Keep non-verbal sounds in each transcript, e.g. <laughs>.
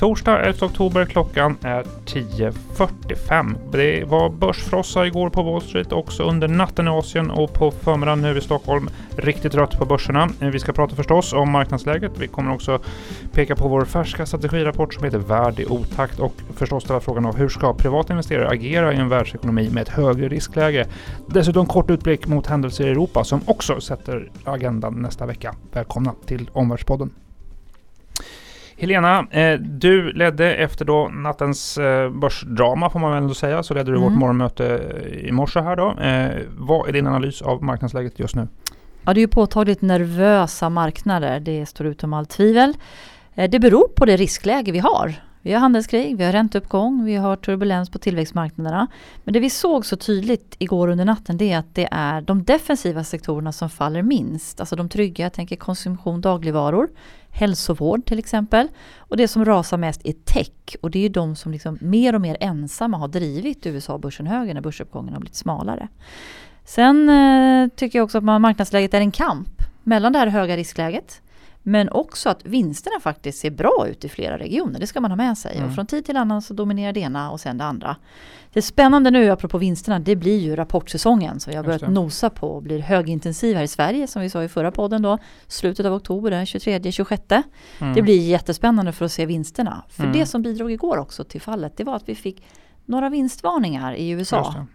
Torsdag 11 oktober klockan är 10.45. Det var börsfrossa igår på Wall Street, också under natten i Asien och på förmiddagen nu i Stockholm. Riktigt rött på börserna. Vi ska prata förstås om marknadsläget. Vi kommer också peka på vår färska strategirapport som heter Värd i otakt och förstås ställa frågan av hur ska privata investerare agera i en världsekonomi med ett högre riskläge? Dessutom kort utblick mot händelser i Europa som också sätter agendan nästa vecka. Välkomna till Omvärldspodden. Helena, eh, du ledde efter då nattens eh, börsdrama får man väl ändå säga, så ledde du mm. vårt morgonmöte i morse här då. Eh, vad är din analys av marknadsläget just nu? Ja, det är ju påtagligt nervösa marknader, det står utom allt tvivel. Det beror på det riskläge vi har. Vi har handelskrig, vi har ränteuppgång, vi har turbulens på tillväxtmarknaderna. Men det vi såg så tydligt igår under natten det är att det är de defensiva sektorerna som faller minst. Alltså de trygga, jag tänker konsumtion, dagligvaror, hälsovård till exempel. Och det som rasar mest är tech och det är ju de som liksom mer och mer ensamma har drivit USA-börsen högre när börsuppgången har blivit smalare. Sen eh, tycker jag också att marknadsläget är en kamp mellan det här höga riskläget men också att vinsterna faktiskt ser bra ut i flera regioner. Det ska man ha med sig. Mm. Och från tid till annan så dominerar det ena och sen det andra. Det spännande nu apropå vinsterna det blir ju rapportsäsongen som vi har börjat nosa på och blir högintensiv här i Sverige som vi sa i förra podden då. Slutet av oktober, 23-26. Mm. Det blir jättespännande för att se vinsterna. För mm. det som bidrog igår också till fallet det var att vi fick några vinstvarningar i USA.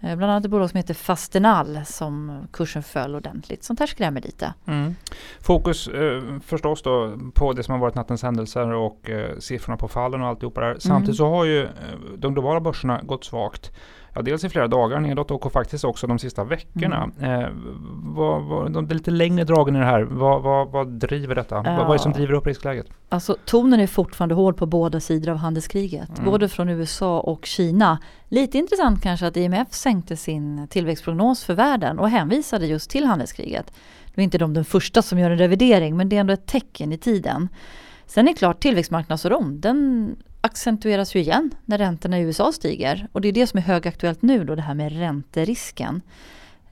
Eh, bland annat ett bolag som heter Fastenal som kursen föll ordentligt. Sånt här skrämmer lite. Mm. Fokus eh, förstås då på det som har varit nattens händelser och eh, siffrorna på fallen och alltihopa där. Samtidigt mm. så har ju eh, de globala börserna gått svagt. Ja, dels i flera dagar nedåt och faktiskt också de sista veckorna. Mm. Eh, vad, vad, de, lite längre dragen i det här. Vad, vad, vad driver detta? Ja. Vad, vad är det som driver upp riskläget? Alltså tonen är fortfarande hård på båda sidor av handelskriget. Mm. Både från USA och Kina. Lite intressant kanske att IMF sänkte sin tillväxtprognos för världen och hänvisade just till handelskriget. Nu är inte de den första som gör en revidering men det är ändå ett tecken i tiden. Sen är det klart tillväxtmarknadsoron, den accentueras ju igen när räntorna i USA stiger. Och det är det som är högaktuellt nu då, det här med ränterisken.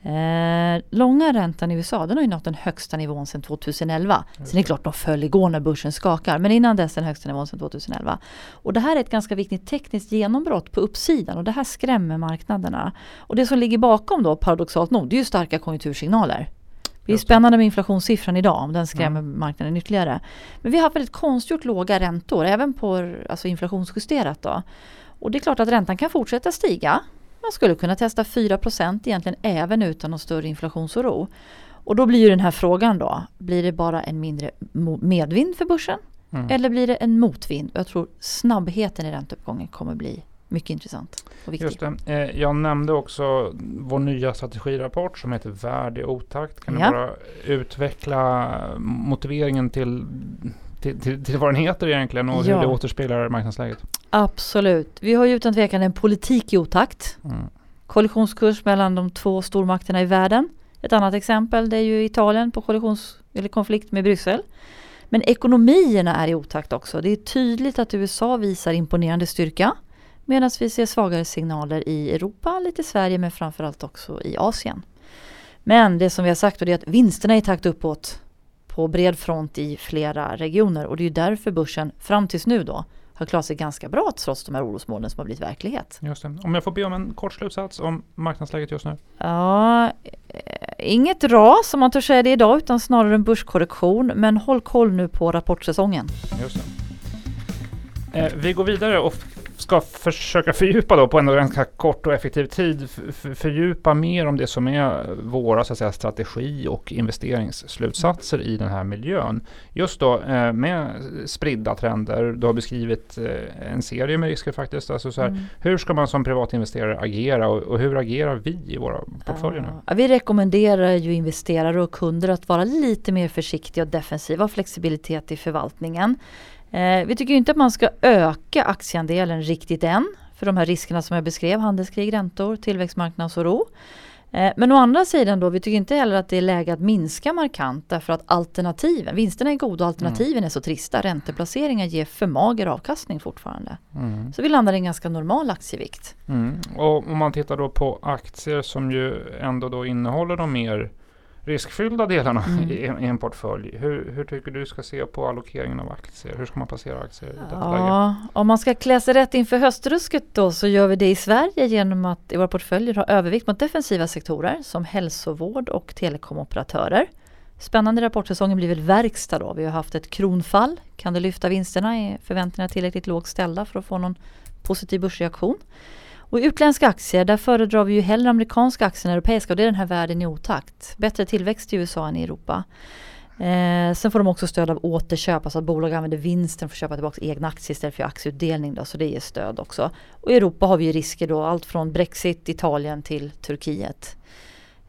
Eh, långa räntan i USA den har ju nått den högsta nivån sedan 2011. Sen är det klart de föll igår när börsen skakar men innan dess den högsta nivån sedan 2011. Och det här är ett ganska viktigt tekniskt genombrott på uppsidan och det här skrämmer marknaderna. Och det som ligger bakom då paradoxalt nog det är ju starka konjunktursignaler. Det är spännande med inflationssiffran idag, om den skrämmer mm. marknaden ytterligare. Men vi har haft väldigt konstgjort låga räntor, även på alltså inflationsjusterat. Då. Och det är klart att räntan kan fortsätta stiga. Man skulle kunna testa 4% egentligen även utan någon större inflationsoro. Och då blir ju den här frågan då, blir det bara en mindre medvind för börsen? Mm. Eller blir det en motvind? Jag tror snabbheten i ränteuppgången kommer bli mycket intressant och viktig. Just det. Eh, jag nämnde också vår nya strategirapport som heter Värd i otakt. Kan ja. du bara utveckla motiveringen till, till, till, till vad den heter egentligen och ja. hur det återspeglar marknadsläget? Absolut. Vi har ju utan tvekan en politik i otakt. Mm. Kollisionskurs mellan de två stormakterna i världen. Ett annat exempel det är ju Italien på kollisions eller konflikt med Bryssel. Men ekonomierna är i otakt också. Det är tydligt att USA visar imponerande styrka. Medan vi ser svagare signaler i Europa, lite Sverige men framförallt också i Asien. Men det som vi har sagt är att vinsterna är i takt uppåt på bred front i flera regioner och det är därför börsen fram tills nu då har klarat sig ganska bra trots de här orosmolnen som har blivit verklighet. Just det. Om jag får be om en kort slutsats om marknadsläget just nu? Ja, eh, inget ras om man törs säga det idag utan snarare en börskorrektion. Men håll koll nu på rapportsäsongen. Just. Eh, vi går vidare och ska försöka fördjupa då på en ganska kort och effektiv tid, fördjupa mer om det som är våra så att säga, strategi och investeringsslutsatser i den här miljön. Just då eh, med spridda trender, du har beskrivit eh, en serie med risker faktiskt. Alltså så här, mm. Hur ska man som privatinvesterare agera och, och, hur agerar vi i våra portföljer nu? Ja, vi rekommenderar ju investerare och kunder att vara lite mer försiktiga och defensiva flexibilitet i förvaltningen. Eh, vi tycker inte att man ska öka aktieandelen riktigt än. För de här riskerna som jag beskrev, handelskrig, räntor, tillväxtmarknadsoro. Eh, men å andra sidan då, vi tycker inte heller att det är läge att minska markant därför att alternativen, vinsterna är goda och alternativen mm. är så trista. Ränteplaceringar ger för mager avkastning fortfarande. Mm. Så vi landar i en ganska normal aktievikt. Mm. Och om man tittar då på aktier som ju ändå då innehåller de mer riskfyllda delarna mm. i, i, en portfölj. Hur, hur, tycker du ska se på allokeringen av aktier? Hur ska man placera aktier i detta ja, läge? Om man ska klä sig rätt inför höstrusket då så gör vi det i Sverige genom att i våra portföljer ha övervikt mot defensiva sektorer som hälsovård och telekomoperatörer. Spännande rapportsäsongen blir väl verkstad då. Vi har haft ett kronfall. Kan det lyfta vinsterna? Är förväntningarna tillräckligt lågt ställda för att få någon positiv börsreaktion? Och utländska aktier, där föredrar vi ju hellre amerikanska aktier än europeiska och det är den här världen i otakt. Bättre tillväxt i USA än i Europa. Eh, sen får de också stöd av återköp, alltså att bolag använder vinsten för att köpa tillbaka egna aktier istället för aktieutdelning. Då, så det ger stöd också. Och i Europa har vi ju risker då, allt från Brexit, Italien till Turkiet.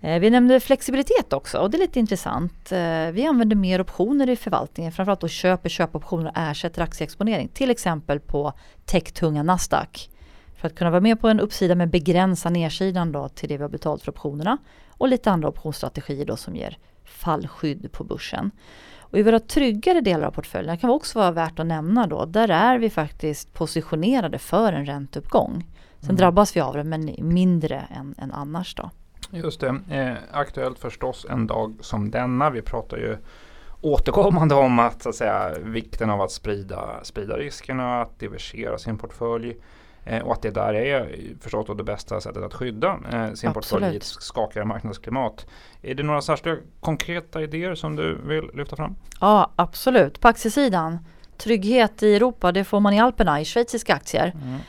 Eh, vi nämnde flexibilitet också och det är lite intressant. Eh, vi använder mer optioner i förvaltningen, framförallt då köper köpoptioner och ersätter aktieexponering. Till exempel på techtunga Nasdaq. För att kunna vara med på en uppsida men begränsa nedsidan då till det vi har betalt för optionerna. Och lite andra optionsstrategier då som ger fallskydd på börsen. Och I våra tryggare delar av portföljen kan också vara värt att nämna då, där är vi faktiskt positionerade för en ränteuppgång. Sen mm. drabbas vi av det men mindre än, än annars då. Just det, eh, aktuellt förstås en dag som denna. Vi pratar ju återkommande om att, så att säga, vikten av att sprida, sprida riskerna, att diversifiera sin portfölj. Eh, och att det där är förstås det bästa sättet att skydda eh, sin portfölj i ett skakigare marknadsklimat. Är det några särskilda konkreta idéer som du vill lyfta fram? Ja absolut. På aktiesidan, trygghet i Europa det får man i Alperna i schweiziska aktier. Mm.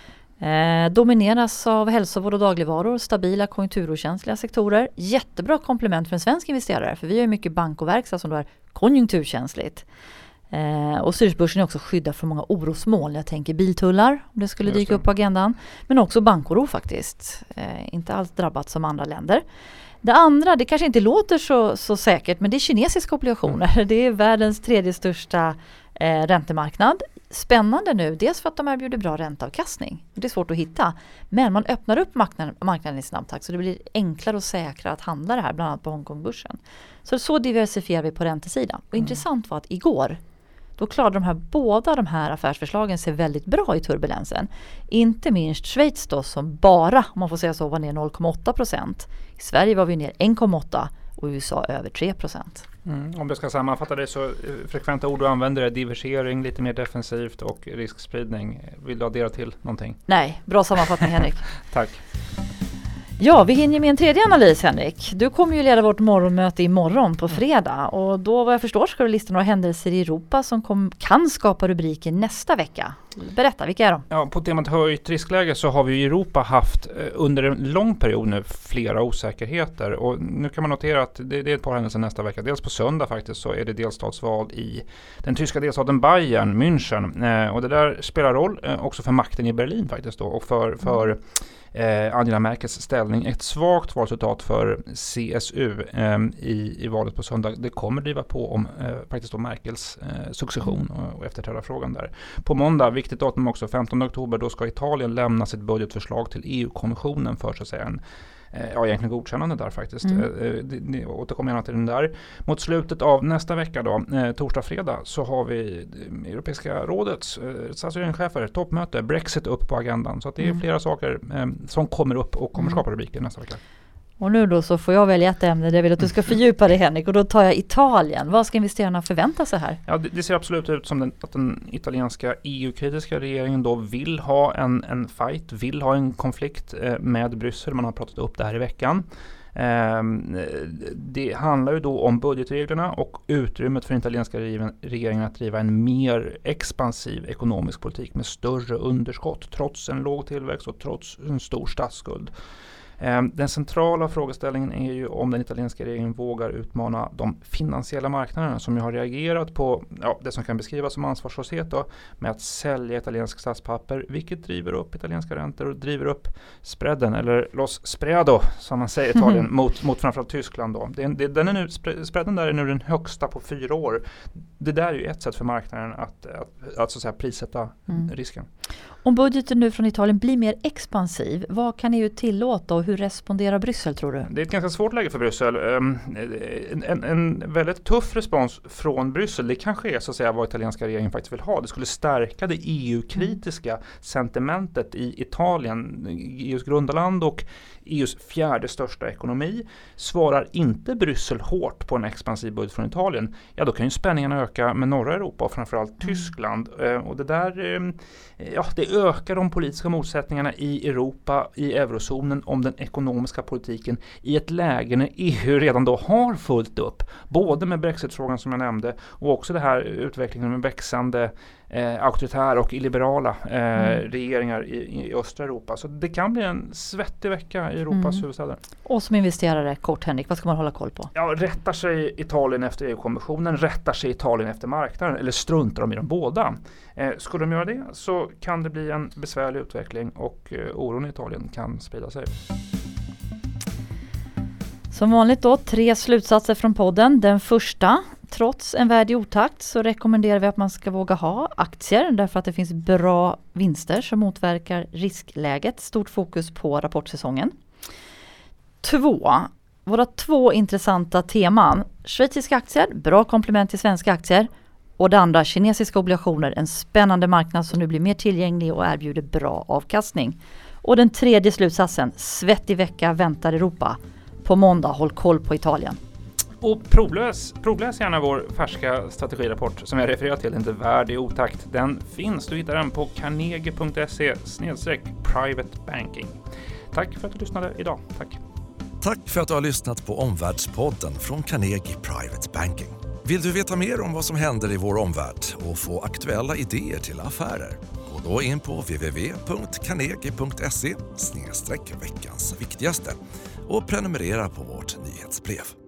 Eh, domineras av hälsovård och dagligvaror, stabila konjunkturokänsliga sektorer. Jättebra komplement för en svensk investerare för vi har mycket bank och verkstad som då är konjunkturkänsligt. Eh, och Zürichbörsen är också skyddad från många orosmoln. Jag tänker biltullar, om det skulle dyka upp på agendan. Men också bankoro faktiskt. Eh, inte alls drabbat som andra länder. Det andra, det kanske inte låter så, så säkert, men det är kinesiska obligationer. Mm. <laughs> Det är världens tredje största eh, räntemarknad. Spännande nu, dels för att de erbjuder bra ränteavkastning. Det är svårt att hitta. Men man öppnar upp marknaden, marknaden i snabb takt så det blir enklare och säkrare att handla det här, bland annat på Hongkongbörsen. Så så diversifierar vi på räntesidan. Och mm. intressant var att igår då klarade de här, båda de här affärsförslagen sig väldigt bra i turbulensen. Inte minst Schweiz då som bara, om man får säga så, var ner 0,8 procent. I Sverige var vi ner 1,8 och USA över 3 procent. Mm, om du ska sammanfatta det så eh, frekventa ord du använder är diversifiering, lite mer defensivt och riskspridning. Vill du addera till någonting? Nej, bra sammanfattning Henrik. <laughs> Tack. Ja, vi hinner med en tredje analys Henrik. Du kommer ju leda vårt morgonmöte imorgon på fredag och då vad jag förstår ska du lista några händelser i Europa som kom, kan skapa rubriker nästa vecka. Berätta, vilka är de? Ja, på temat höjt riskläge så har vi i Europa haft eh, under en lång period nu flera osäkerheter och nu kan man notera att det, det är ett par händelser nästa vecka. Dels på söndag faktiskt så är det delstatsval i den tyska delstaten Bayern, München eh, och det där spelar roll eh, också för makten i Berlin faktiskt då och för, för mm eh, Angela Merkels ställning. Ett svagt valresultat för CSU eh, i, i valet på söndag. Det kommer driva på om eh, faktiskt då Merkels eh, succession och, och efterträdarfrågan där. På måndag, viktigt datum också, 15 oktober, då ska Italien lämna sitt budgetförslag till EU-kommissionen för så att säga en Eh, ja, egentligen godkännande där faktiskt. Mm. Eh, eh återkommer gärna till den där. Mot slutet av nästa vecka då, torsdag, fredag, så har vi Europeiska rådets stats och toppmöte, Brexit upp på agendan. Så det är mm. flera saker eh, som kommer upp och kommer mm. skapa rubriker nästa vecka. Och nu då så får jag välja ett ämne där jag vill att du ska fördjupa dig Henrik och då tar jag Italien. Vad ska investerarna förvänta sig här? Ja, det, det ser absolut ut som den, att den italienska EU-kritiska regeringen då vill ha en, en fight, vill ha en konflikt eh, med Bryssel. Man har pratat upp det här i veckan. Eh, det handlar ju då om budgetreglerna och utrymmet för den italienska regeringen att driva en mer expansiv ekonomisk politik med större underskott trots en låg tillväxt och trots en stor statsskuld. Ehm, den centrala frågeställningen är ju om den italienska regeringen vågar utmana de finansiella marknaderna som ju har reagerat på ja, det som kan beskrivas som ansvarslöshet då, med att sälja italiensk statspapper vilket driver upp italienska räntor och driver upp spreaden eller los spreado som man säger i Italien mm. mot, mot framförallt Tyskland. Då. Det, det, den är nu, spreaden där är nu den högsta på fyra år. Det där är ju ett sätt för marknaden att, att, att, så att säga, prissätta mm. risken. Om budgeten nu från Italien blir mer expansiv, vad kan EU tillåta och hur responderar Bryssel tror du? Det är ett ganska svårt läge för Bryssel. Ehm, en, en väldigt tuff respons från Bryssel, det kanske är så att säga vad italienska regeringen faktiskt vill ha. Det skulle stärka det EU-kritiska sentimentet i Italien, EUs grundarland och EUs fjärde största ekonomi. Svarar inte Bryssel hårt på en expansiv budget från Italien, ja då kan ju spänningarna öka med norra Europa och framförallt mm. Tyskland. Ehm, och det där, ehm, ja det ökar de politiska motsättningarna i Europa, i eurozonen om den ekonomiska politiken i ett läge när EU redan då har fullt upp. Både med brexitfrågan som jag nämnde och också det här utvecklingen med växande eh, auktoritära och illiberala eh, mm. regeringar i, i, östra Europa. Så det kan bli en svettig vecka i Europas mm. huvudstäder. Och som investerare, kort Henrik, vad ska man hålla koll på? Ja, rättar sig Italien efter EU-kommissionen, rättar sig Italien efter marknaden eller struntar de i dem båda? Eh, skulle de göra det så kan det bli en besvärlig utveckling och eh, oron i Italien kan sprida sig. Som vanligt då tre slutsatser från podden. Den första, trots en värld i otakt så rekommenderar vi att man ska våga ha aktier därför att det finns bra vinster som motverkar riskläget. Stort fokus på rapportsäsongen. Två, våra två intressanta teman. Schweiziska aktier, bra komplement till svenska aktier. Och det andra, kinesiska obligationer, en spännande marknad som nu blir mer tillgänglig och erbjuder bra avkastning. Och den tredje slutsatsen, svettig vecka väntar Europa. På måndag, håll koll på Italien. Och provläs, provläs gärna vår färska strategirapport som jag refererar till, inte värd i otakt. Den finns, du hittar den på carnegie.se private banking. Tack för att du lyssnade idag. Tack. Tack för att du har lyssnat på Omvärldspodden från Carnegie Private Banking. Vill du veta mer om vad som händer i vår omvärld och få aktuella idéer till affärer? Gå då in på www.carnegie.se veckans viktigaste och prenumerera på vårt nyhetsbrev.